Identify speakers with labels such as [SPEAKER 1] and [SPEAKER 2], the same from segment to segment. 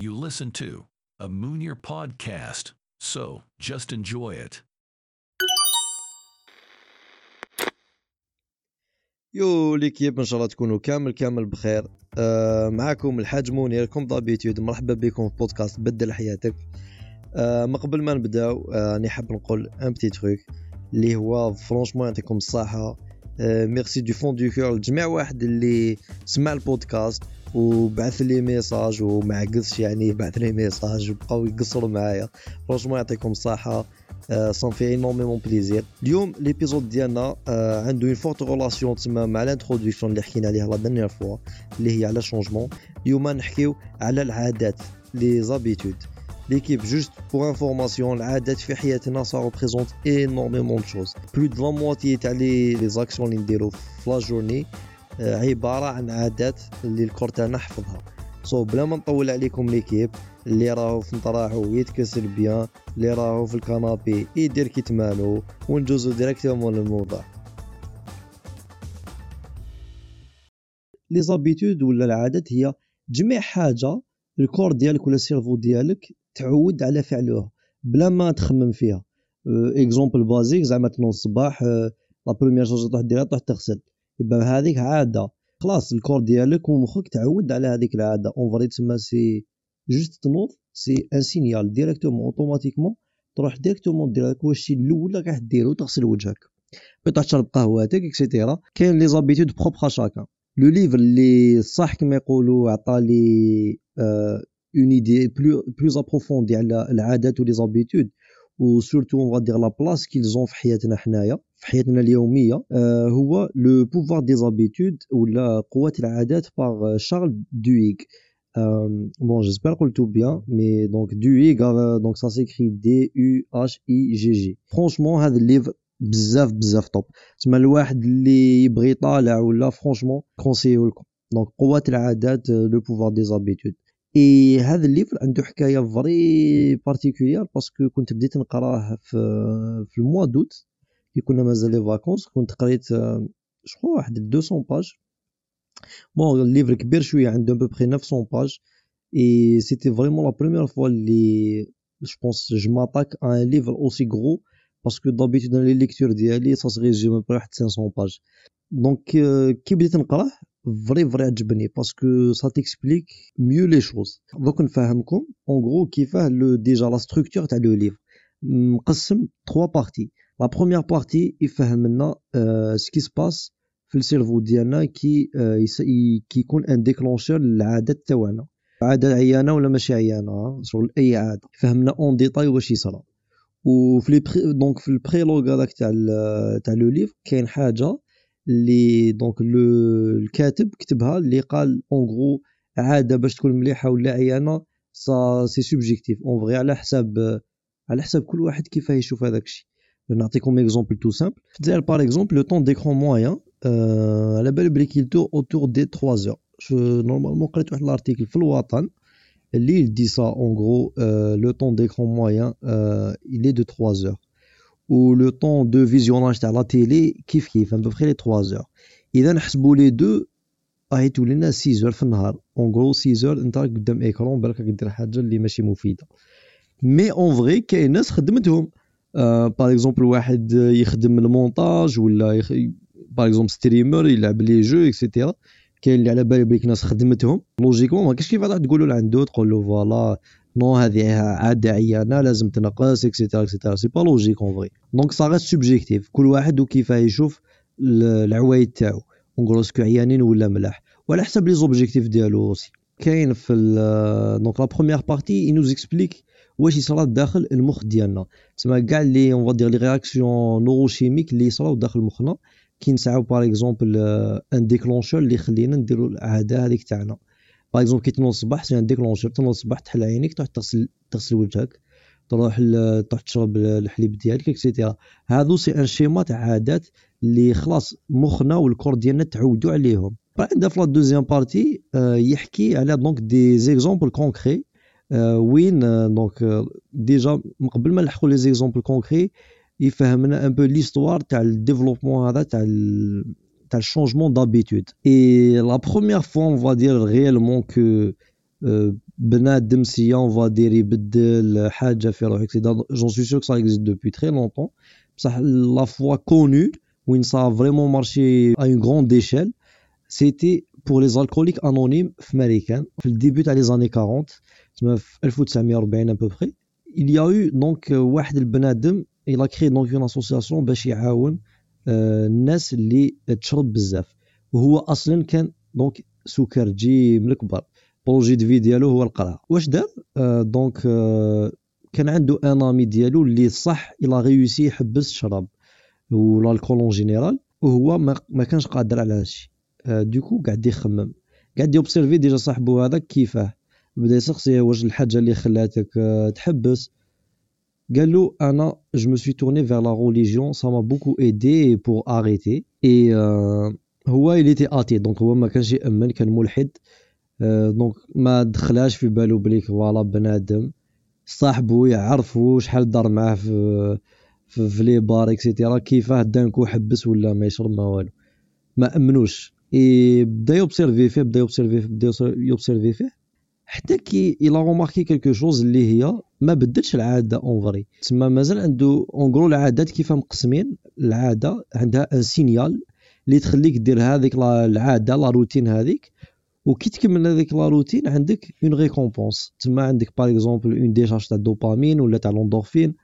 [SPEAKER 1] You listen to a Mounir podcast, so just enjoy it.
[SPEAKER 2] yo l'équipe إن شاء الله تكونوا كامل كامل بخير. آه معاكم الحاج منير comme d'habitude مرحبا بكم في بودكاست بدل حياتك. آه ما قبل ما نبداو آه راني حاب نقول ان petit truc اللي هو franchement يعطيكم الصحة. آه merci du fond du cœur لجميع واحد اللي سمع البودكاست وبعث لي message وما عقصش يعني بعث لي message وبقاو يقصروا معايا. franchement يعطيكم الصحة ça me fait énormément plaisir اليوم l'épisode ديالنا آه عنده une forte relation تسمى مع l'introduction اللي حكينا عليها la dernière fois اللي هي على changement اليوم نحكيو على العادات les habitudes l'équipe juste pour information العادات في حياتنا ça représente énormément de choses plus de la moitié تاع les actions journée عبارة عن عادات اللي ال corps تاعنا حفظها so بلا ما نطول عليكم l'équipe اللي راهو في نطراحو يتكسل bien اللي راهو في ال canapé يدير كيتمانو ونجوزو directement للموضوع les habitudes ولا العادات هي جميع حاجة ال corps ديالك ولا ال cerveau ديالك تعود على فعلها بلا ما تخمم فيها. exemple basique زعما تنوض الصباح la première chose تروح ديرها تروح تغسل. يبقى هذيك عادة. خلاص الكور ديالك ومخك تعود على هذيك العادة. en vrai تسمى c'est juste تنوض c'est un signal directement automatiquement تروح directement دير هذاك واش الأول راح ديرو تغسل وجهك. بغيت تشرب قهوتك اكسيتيرا كاين les habitudes propres à chacun le livre اللي صح كما يقولوا عطى لي une idée plus plus approfondie على العادات و les habitudes وسورتو اون دير لا بلاص كيلزون في حياتنا حنايا في حياتنا اليوميه آه هو لو بوفوار دي زابيتود ولا قوه العادات باغ شارل دويغ بون جيسبر قلتو بيان مي دونك دويغ دونك سا سيكري دي يو اش اي جي جي فرونشمون هذا الليفر بزاف بزاف طوب تسمى الواحد اللي يبغي يطالع ولا فرونشمون كونسيو لكم دونك قوة العادات لو بوفوار دي زابيتود إي هذا الليفر عنده حكاية فري بارتيكولير باسكو كنت بديت نقراه في في الموا دوت كي كنا مازال لي فاكونس كنت قريت شخو واحد 200 باج بون الليفر كبير شوية عنده بوبخي 900 باج اي سيتي فريمون لا بروميير فوا اللي جو بونس جو ماتاك ان ليفر اوسي غرو باسكو دابيتود لي ليكتور ديالي سا سي ريزومي واحد 500 باج دونك كي بديت نقراه فري فري عجبني باسكو سا تيكسبليك ميو لي شوز دوك نفهمكم اون غرو كيفاه لو ديجا لا ستركتور تاع لو ليفر مقسم 3 بارتي لا بروميير بارتي يفهم لنا سكي سباس في السيرفو ديالنا كي كيكون ان ديكلونشور للعادات تاعنا عاده عيانه ولا ماشي عيانه شغل اي عاده فهمنا اون ديتاي واش يصرى وفي لي بري دونك في البريلوغ هذاك تاع تاع لو ليف كاين حاجه اللي دونك لو الكاتب كتبها اللي قال اون غرو عاده باش تكون مليحه ولا عيانه سا سي سوبجيكتيف اون فغي على حساب على حساب كل واحد كيفاه يشوف هذاك الشيء نعطيكم اكزومبل تو سامبل في الجزائر باغ اكزومبل لو طون ديكرون موان على بالي بلي كيلتو اوتور دي 3 زور نورمالمون قريت واحد الارتيكل في الوطن اللي دي سا اون غرو لو طون ديكرون موان il est de 3 و لو طون دو فيزيوناج تاع لا تيلي كيف كيف ان بوفخي لي 3 زور اذا نحسبوا les deux راهي تولي لنا 6 زور في النهار. en gros 6 زور أنت راك قدام écran بالك راك دير حاجة اللي ماشي مفيدة. mais en vrai كاين ناس خدمتهم. par exemple واحد يخدم المونتاج ولا يخ... par exemple streamer يلعب les jeux etc. كاين اللي على بالي بليك ناس خدمتهم. logiquement ما كاينش كيف تقولوا لعندو تقول له voilà non هذه عاده عيانه لازم تنقص etc. etc. c'est pas logique en vrai donc ça reste subjectif كل واحد وكيفاه يشوف العوايد تاعو. en gros est-ce que عيانين ولا ملاح. وعلى حسب les objectifs ديالو aussi كاين في donc la première partie il nous explique واش يصرى داخل المخ ديالنا. تسمى كاع les on دير les réactions neurochimiques اللي يصراو داخل مخنا. كي نسعاو par exemple un déclencheur اللي يخلينا نديرو العادة هذيك تاعنا. par exemple كي تنوض الصباح c'est un déclencheur تنوض الصباح تحل عينيك تروح تغسل تغسل وجهك تروح تروح تشرب الحليب ديالك اكسيتيرا هادو c'est un schéma تاع عادات اللي خلاص مخنا والكور ديالنا تعودوا عليهم. بعد في la deuxième partie يحكي على donc des exemples concrets وين donc déjà قبل ما نلحقوا les exemples concrets يفهمنا un peu l'histoire تاع ال développement هذا تاع تاع الشونجمون دابيتود اي لا بروميير فوا اون فا دير ريالمون كو بنادم سي اون فادير يبدل حاجه في روحك سي جون سوي سور سا اكزيست دوبوي تري لونطون بصح لا فوا كونو وين سا فريمون مارشي ا اون غروند ايشيل سيتي بور لي زالكوليك انونيم في ماريكان في الديبي تاع لي زاني 40 تما في 1940 ابوبخي il y a eu donc واحد البنادم il a créé donc une association باش يعاون الناس اللي تشرب بزاف. وهو أصلا كان دونك سكرجي من الكبار بروجي دو في ديالو هو القرعه واش دار؟ آه دونك آه كان عنده أن أمي ديالو اللي صح إلى ريوسي يحبس الشراب والالكول اون جينيرال وهو ما, كانش قادر على هادشي. آه دوكو قاعد يخمم. قاعد يوبسيرفي ديجا صاحبو هذاك كيفاه. بدأ يسقسيه واش الحاجة اللي خلاتك آه تحبس؟ قال له أنا جو سوي تورني فيغ لا ريليجيون سا ما بوكو ايدي بور اريتي اي هو athée donc هو ما كانش يامن كان ملحد donc ما دخلاش في بالو بليك voilà بنادم صاحبو يعرفو شحال دار معاه في في, في les bars etc. كيفاه d'un coup حبس ولا ما يشرب ما والو ما امنوش اي بدا يوبسيرفي فيه بدا يوبسيرفي بدا يوبسيرفي فيه حتى كي il a remarqué quelque chose اللي هي ما بدلش العادة en vrai تما مازال عنده en gros العادات كيف مقسمين؟ العادة عندها un signal اللي تخليك دير هذيك العادة لا روتين هذيك وكي تكمل هذيك لا روتين عندك اون ريكومبونس تما عندك باغ اكزومبل اون ديشارج تاع الدوبامين ولا تاع لوندورفين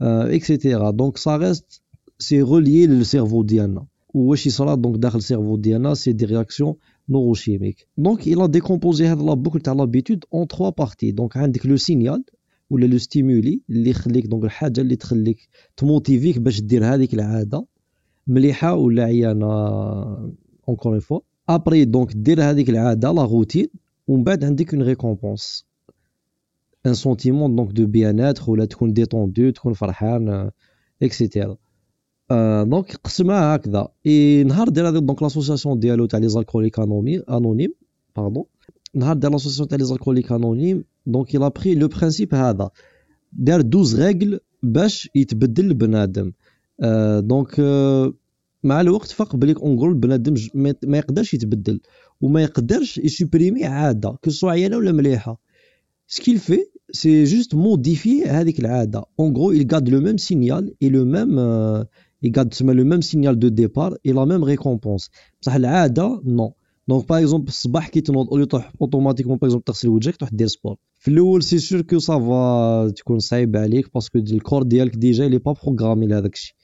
[SPEAKER 2] اكسيتيرا دونك سا ريست سي روليي للسيرفو ديالنا واش يصرا دونك داخل السيرفو ديالنا سي دي رياكسيون نوروشيميك دونك الى ديكومبوزي هاد لا بوكل تاع لابيتود اون تخوا بارتي دونك عندك لو سينيال ولا لو ستيمولي اللي يخليك دونك الحاجه اللي تخليك تموتيفيك باش دير هذيك العاده مليحه ولا عيانه اونكور اون فوا ابري دونك دير هذيك العاده لا روتين ومن بعد عندك اون ريكومبونس ان سونتيمون دونك دو بيانات ولا تكون ديتوندو تكون فرحان اكسيتيرا دونك قسمها هكذا اي نهار دير هذيك دونك لاسوسياسيون ديالو تاع لي زالكوليك انونيم باردون نهار دار لاسوسياسيون تاع لي زالكوليك انونيم دونك يلا بري لو برانسيب هذا دار 12 ريغل باش يتبدل البنادم دونك مع الوقت فاق بليك اونغول البنادم ما يقدرش يتبدل وما يقدرش يسوبريمي عاده كسوا عيانه ولا مليحه سكيل في سي جوست موديفي هذيك العاده اون غرو il garde le même signal et le même il garde تسمى le même signal de départ et la même récompense بصح العاده نو دونك باغ اكزومبل الصباح كي تنوض اولي تروح اوتوماتيكمون باغ اكزومبل تغسل وجهك تروح دير سبور في الاول سي سور كو سافا تكون صعيب عليك باسكو الكور ديالك ديجا لي با بروغرامي لهذاك الشيء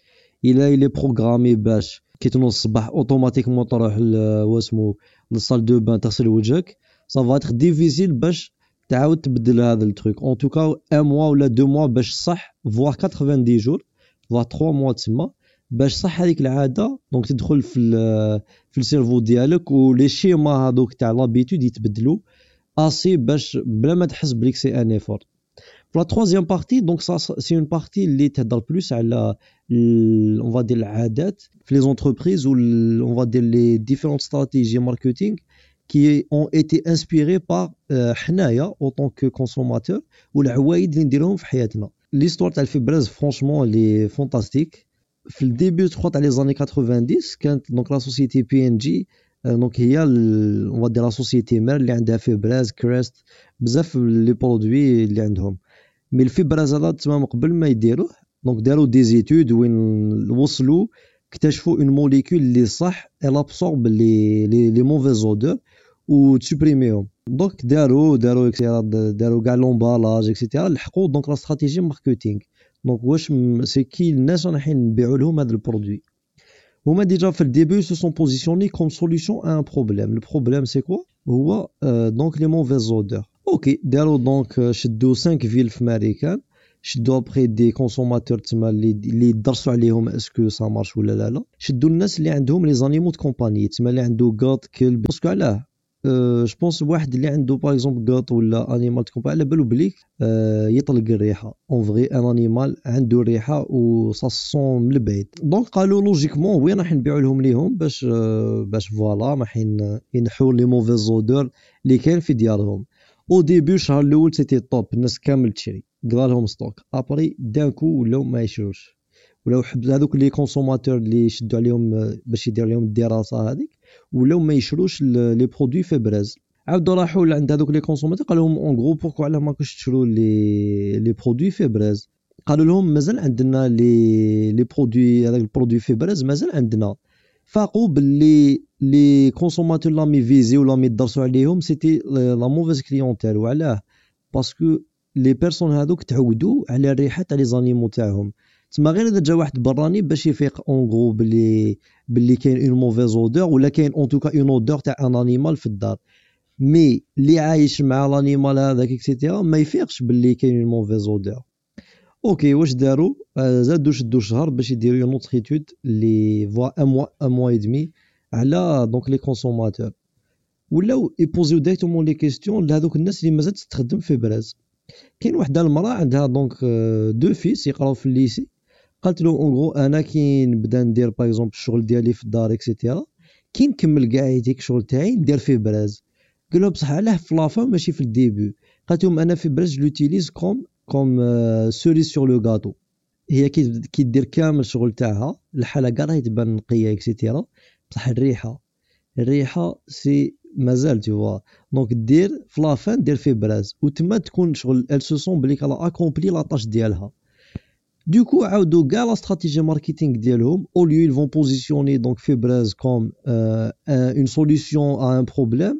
[SPEAKER 2] الا الي بروغرامي باش كي تنوض الصباح اوتوماتيكمون تروح واسمو للصال دو بان تغسل وجهك سافا تخ ديفيسيل باش تعاود تبدل هذا التروك اون توكا ان موا ولا دو موا باش صح فوار 90 جور فوار 3 موا تما باش صح هذيك العاده دونك تدخل في في السيرفو ديالك ولي شيما هذوك تاع لابيتود يتبدلوا اسي باش بلا ما تحس بليك سي ان ايفور في لا تروازيام بارتي دونك سي اون بارتي اللي تهضر بلوس على اون فا دير العادات في لي زونتربريز و اون فا دير لي ديفيرونت استراتيجي ماركتينغ كي اون ايتي انسبيري بار حنايا او طونك كونسوماتور والعوايد اللي نديرهم في حياتنا ليستوار تاع الفيبراز فرونشمون لي فونتاستيك في الديبي جو تاع لي زاني 90 كانت دونك لا سوسيتي بي ان جي دونك هي اون دير لا سوسيتي مير اللي عندها فيبراز كريست بزاف لي برودوي اللي عندهم مي الفيبراز هذا تمام قبل ما يديروه دونك داروا دي زيتود وين وصلوا اكتشفوا اون موليكول اللي صح ال ابسورب لي لي موفيز اودور و تسوبريميهم دونك داروا داروا داروا كاع لومبالاج اكسيتيرا لحقوا دونك لا استراتيجي ماركتينغ دونك واش سي كي الناس رايحين نبيعوا لهم هذا البرودوي هما ديجا في الديبي سو سون بوزيسيوني كوم سوليسيون ان بروبليم البروبليم سي كوا هو دونك لي موفيز اودور اوكي داروا دونك شدوا 5 فيل في ماريكان شدوا ابخي دي كونسوماتور تما اللي اللي يدرسوا عليهم اسكو سا مارش ولا لا لا شدوا الناس اللي عندهم لي زانيمو دو كومباني تما اللي عنده قاط كلب باسكو علاه جو بونس واحد اللي عنده باغ اكزومبل قاط ولا انيمال تكون على بالو بليك يطلق الريحة. en vrai un animal عنده الريحه و ça sent من البعيد. donc قالوا logiquement وين راح نبيعوا لهم ليهم باش باش voilà راح ينحوا les mauvaises odeurs اللي كاين في ديارهم au début الشهر الأول c'était top الناس كامل تشري. قرا لهم stock après d'un coup ولاو ما يشروش. ولاو حب هذوك les consommateurs اللي شدوا عليهم باش يدير لهم الدراسة هذيك ولاو ما يشروش les produits Febreze. عاودوا راحوا لعند هذوك les consommateurs قال لهم en gros pourquoi علاه ماكوش تشرو les les produits Febreze قالوا لهم مازال عندنا les les produits هذاك ال produit Febreze مازال عندنا. فاقوا باللي les consommateurs لامي فيزي ولا مي درسوا عليهم c'était la mauvaise clientèle وعلاه parce que les personnes هذوك تعودوا على الريحة تاع les animaux تاعهم. تما غير إذا جا واحد براني باش يفيق en gros بلي بلي كاين une mauvaise odeur ولا كاين en tout cas une odeur تاع un animal في الدار. mais اللي عايش مع l'animal هذاك et cetera ما يفيقش باللي كاين une mauvaise odeur أوكي واش داروا؟ زادوا شدوا شهر باش يديروا une autre étude les fois un mois un mois et demi على donc les consommateurs ولاو يبوزيو directement les questions لهذوك الناس اللي مازال تستخدم Febreze. كاين وحدة المرأة عندها donc deux fils يقراو في ال lycée. قالت له en gros أنا كي نبدا ندير par exemple الشغل ديالي في الدار et cetera كي نكمل كاع هذيك الشغل تاعي ندير فيه Febreze. قال له بصح علاه في la fin ماشي في ال début. قالت لهم أنا Febreze l'utilise comme comme cerise sur le gâteau هي كي دير كامل الشغل تاعها الحالة كاع راهي تبان نقية et cetera بصح الريحة الريحة c'est مازال toutefois donc دير في la fin دير فيه براز. وتما تكون شغل elle se sent بلي elle a accompli la tâche ديالها. Du coup, Aoudoga, la stratégie marketing d'Yelom, au lieu, ils vont positionner donc comme euh, une solution à un problème.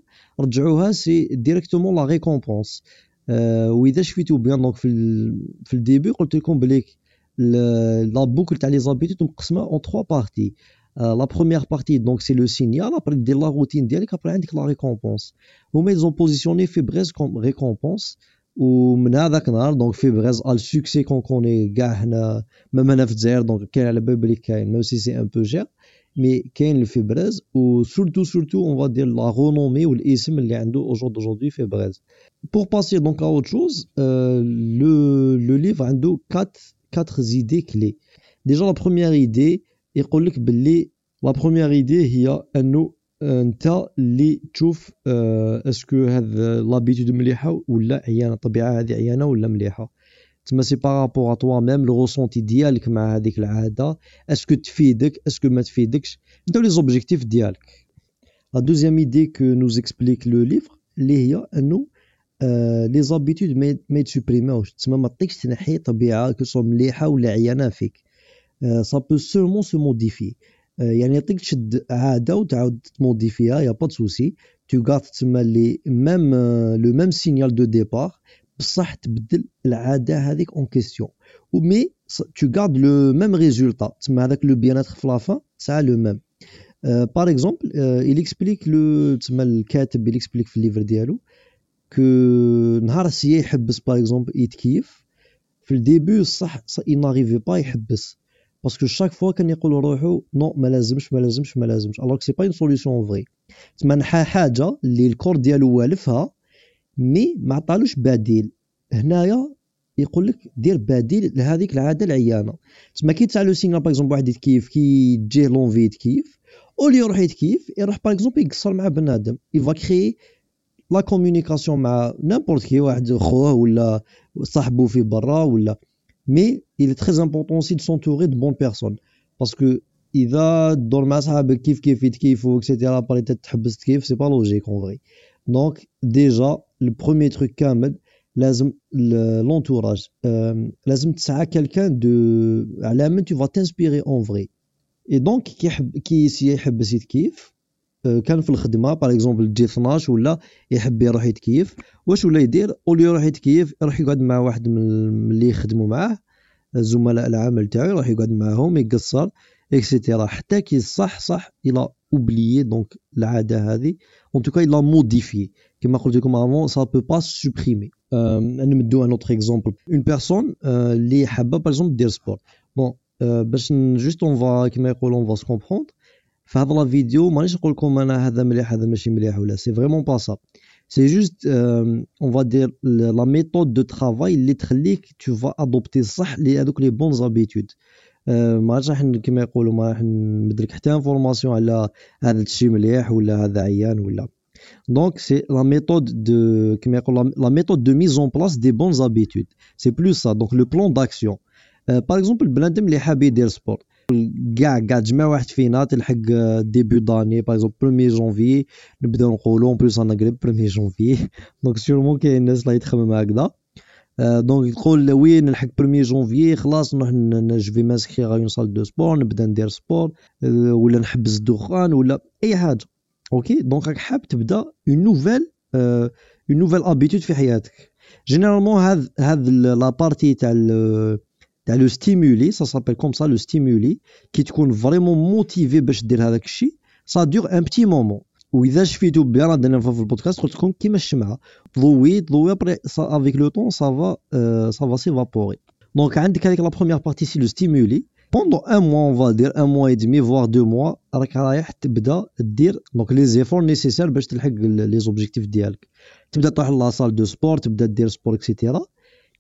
[SPEAKER 2] c'est directement la récompense. Euh, oui, je suis tout bien. Donc, le début, quand tu compliques la boucle, tu as les habitudes, en trois parties. Euh, la première partie, donc c'est le signal, après la routine, après la récompense. Ou mais ils ont positionné Febreze comme récompense ومن هذاك النهار دونك في بريز ال سوكسي كون كوني كاع هنا ميم هنا في الجزائر دونك كاين على بال بلي كاين ميم سي سي ان بو جير مي كاين الفيبريز و سورتو سورتو اون فا دير لا رونومي والاسم اللي عنده اوجوردي في بريز بور باسي دونك ا اوت شوز لو لو ليف عنده 4 4 زيدي كلي ديجا لا بروميير ايدي يقول لك باللي لا بروميير ايدي هي انه أنت اللي تشوف أسكو هاد لابيتود مليحة ولا عيانة؟ الطبيعه هذه عيانة ولا مليحة؟ تما c'est par rapport à toi-même le ressenti ديالك مع هذيك العادة. est-ce que تفيدك est-ce que ما تفيدكش؟ انت les objectifs ديالك. la deuxième idée que nous explique le livre اللي هي أنه les habitudes ما يتسوبريماوش. تما ما تطيقش تنحي طبيعة كو مليحة ولا عيانة فيك. ça peut seulement se modifier يعني يعطيك تشد عاده وتعاود تموديفيها يا با سوسي تو غارد تسمى لي ميم لو ميم سينيال دو ديبار بصح تبدل العاده هذيك اون كيستيون مي تو غارد لو ميم ريزولتا تسمى هذاك لو بيانات في لافان ساعه لو ميم بار اكزومبل il اكسبليك لو تسمى الكاتب il اكسبليك في الليفر ديالو كو نهار سي يحبس بار اكزومبل يتكيف في الديبي صح il n'arrivait با يحبس باسكو شاك فوا كان يقول روحو نو ما لازمش ما لازمش ما لازمش. الوغ سي با اون سوليسيون فري تما نحى حاجة اللي ال corps ديالو والفها mais ما عطالوش بديل هنايا يقول لك دير بديل لهذيك العادة العيانة. تما كي تسالو signal par exemple واحد يتكيف كي تجيه l'envie يتكيف au lieu يروح يتكيف يروح par exemple يقصر مع بنادم. il va créer la communication مع n'importe qui واحد خوه ولا صاحبو في برا ولا مي il est très important aussi de s'entourer de bonnes personnes parce que اذا تدور مع صحابك كيف كيف يتكيفوا اكسيتيرا باري تحبس تكيف سي با لوجيك اون فري دونك ديجا البروميي تروك كامل لازم لونتوراج لازم تسعى كالكان دو على من تو فا تنسبيري اون فري اي دونك كي يحب كي يحبس يتكيف كان في الخدمة باغ اكزومبل تجي 12 ولا يحب يروح يتكيف. واش ولا يدير؟ اولي يروح يتكيف يروح يقعد مع واحد من اللي يخدموا معاه. زملاء العمل تاعو يروح يقعد معاهم يقصر et cetera حتى كي صح صح il a oublié donc العادة هذه. en tout cas il a modifié كما قلت لكم enfin ça peut pas supprimer نمدو un autre exemple une personne اللي حابة par exemple دير sport bon باش juste on va كيما يقولوا on va se كومبروند في هذا لا فيديو مانيش نقول لكم انا هذا مليح هذا ماشي مليح ولا سي فريمون با سا سي جوست اون فا دير لا ميثود دو ترافاي اللي تخليك تو فا ادوبتي صح لي هذوك لي بون زابيتود ما راح كيما يقولوا ما راح نبدلك حتى انفورماسيون على هذا الشيء مليح ولا هذا عيان ولا دونك سي لا ميثود دو كيما يقول لا ميثود دو ميز اون بلاص دي بون زابيتود سي بلوس سا دونك لو بلان داكسيون باغ اكزومبل بنادم اللي حاب يدير سبور كاع كاع جميع واحد فينا تلحق ديبي داني باغ اكزومبل بروميي جونفي نبداو نقولو اون بلوس أنا قريب بروميي جونفي donc sûrement كاين الناس اللي تخمم هكذا donc تقول oui نلحق premier janvier خلاص نروح je vais m'inscrire en salle de sport نبدا ندير sport ولا نحبس الدخان ولا اي حاجة أوكي donc راك حاب تبدا une nouvelle une nouvelle habitude في حياتك généralement هاد هاد la partie تاع تاع لو ستيمولي سا سابيل كوم سا لو ستيمولي كي تكون فريمون موتيفي باش دير هذاك الشيء سا دور ان بتي مومون واذا شفيتو بيان راه درنا في البودكاست قلت لكم كيما الشمعه ضوي ضوي ابري افيك لو طون سافا سافا سيفابوري دونك عندك هذيك لا بروميير بارتي سي لو ستيمولي بوندون ان موا اون فالدير ان موا اي دمي فوار دو موا راك رايح تبدا دير دونك لي زيفور نيسيسير باش تلحق لي زوبجيكتيف ديالك تبدا تروح لا سال دو سبور تبدا دير سبور اكسيتيرا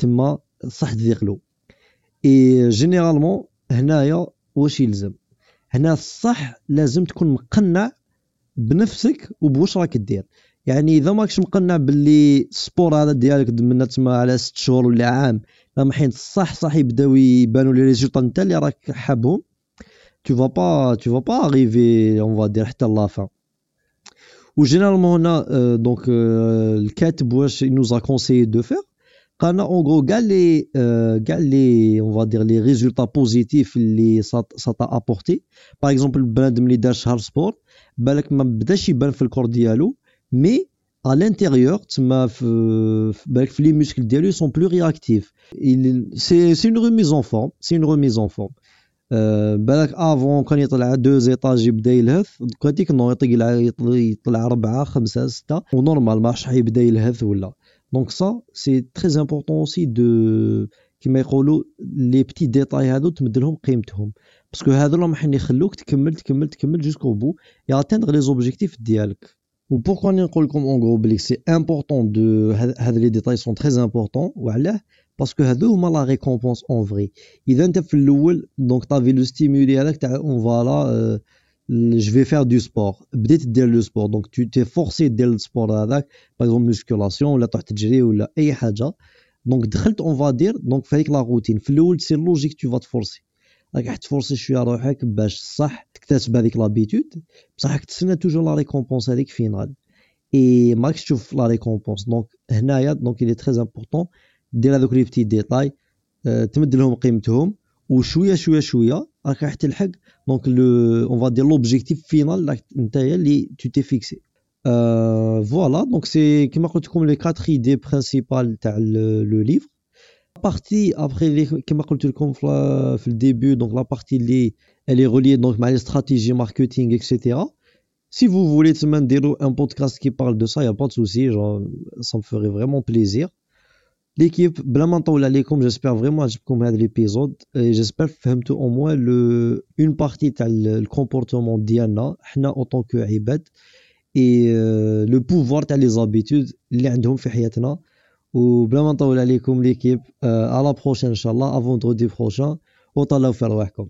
[SPEAKER 2] تما صح تذيقلو et généralement هنايا واش يلزم؟ هنا الصح لازم تكون مقنع بنفسك وبواش راك دير. يعني إذا ماكش مقنع باللي ال sport هذا ديالك من تما على ست شهور ولا عام راهم حين صح صح يبداو يبانوا les résultats نتا اللي راك حابهم tu vas pas tu vas pas arriver on va dire حتى la fin و généralement هنا donc الكاتب واش a conseillé de faire قالنا اون غرو كاع لي كاع لي اون فا دير لي ريزولتا بوزيتيف اللي سا تا ابورتي باغ اكزومبل بنادم اللي دار شهر سبور بالك ما بداش يبان في الكور ديالو مي à l'intérieur تما في بالك في لي موسكل ديالو سون بلو رياكتيف سي سي اون ريميز اون فورم سي اون ريميز اون فورم بالك افون كان يطلع دو زيطاج يبدا يلهث هذيك نو يطلع يطلع ربعه خمسه سته ونورمال ما يبدا يلهث ولا دونك سا سي تري امبورطون اوسي دو كيما يقولوا لي بتي ديتاي هادو تمد لهم قيمتهم باسكو هادو راهم حين يخلوك تكمل تكمل تكمل جوسكو بو يا اتيندغ لي زوبجيكتيف ديالك و بوركوا نقول لكم اون غرو بلي سي امبورطون دو هاد لي ديتاي سون تري امبورطون وعلاه باسكو هادو هما لا ريكومبونس اون فري اذا انت في الاول دونك طافي لو ستيمولي هذاك تاع اون فوالا je vais faire du sport بديت دير لو سبور دونك تو تي فورسي دير السبور هذاك باغ اكزومبل موسكولاسيون ولا تروح تجري ولا اي حاجه دونك دخلت اون فادير دونك في هذيك لا روتين في الاول سي لوجيك تو فا تفورسي راك راح تفورسي شويه روحك باش صح تكتسب هذيك لابيتود بصح راك تسنى توجور لا ريكومبونس هذيك فينال اي ماكش تشوف لا ريكومبونس دونك هنايا دونك الي تري امبورطون دير هذوك لي بتي ديتاي تمد لهم قيمتهم وشويه شويه شويه راك راح تلحق دونك لو اون فا دير لوبجيكتيف فينال نتايا اللي تو تي فيكسي فوالا دونك سي كيما قلت لكم لي 4 ايدي برينسيبال تاع لو ليفر بارتي ابخي كيما قلت لكم في الديبي دونك لا بارتي اللي الي غولي دونك مع لي استراتيجي ماركتينغ اكسيتيرا Si vous voulez تما نديرو ان بودكاست كي بارل دو سا يا با دو سوسي جون سا me ferait vraiment plaisir ليكيب بلا ما نطول عليكم جيسبر فريمون عجبكم هذا ليبيزود جيسبر فهمتوا او موان لو اون بارتي تاع الكومبورتمون ديالنا حنا اوطون كو عباد اي لو بوفوار تاع لي زابيتود اللي عندهم في حياتنا وبلا ما نطول عليكم ليكيب على بروشين ان شاء الله افون درودي بروشان وطلعوا في رواحكم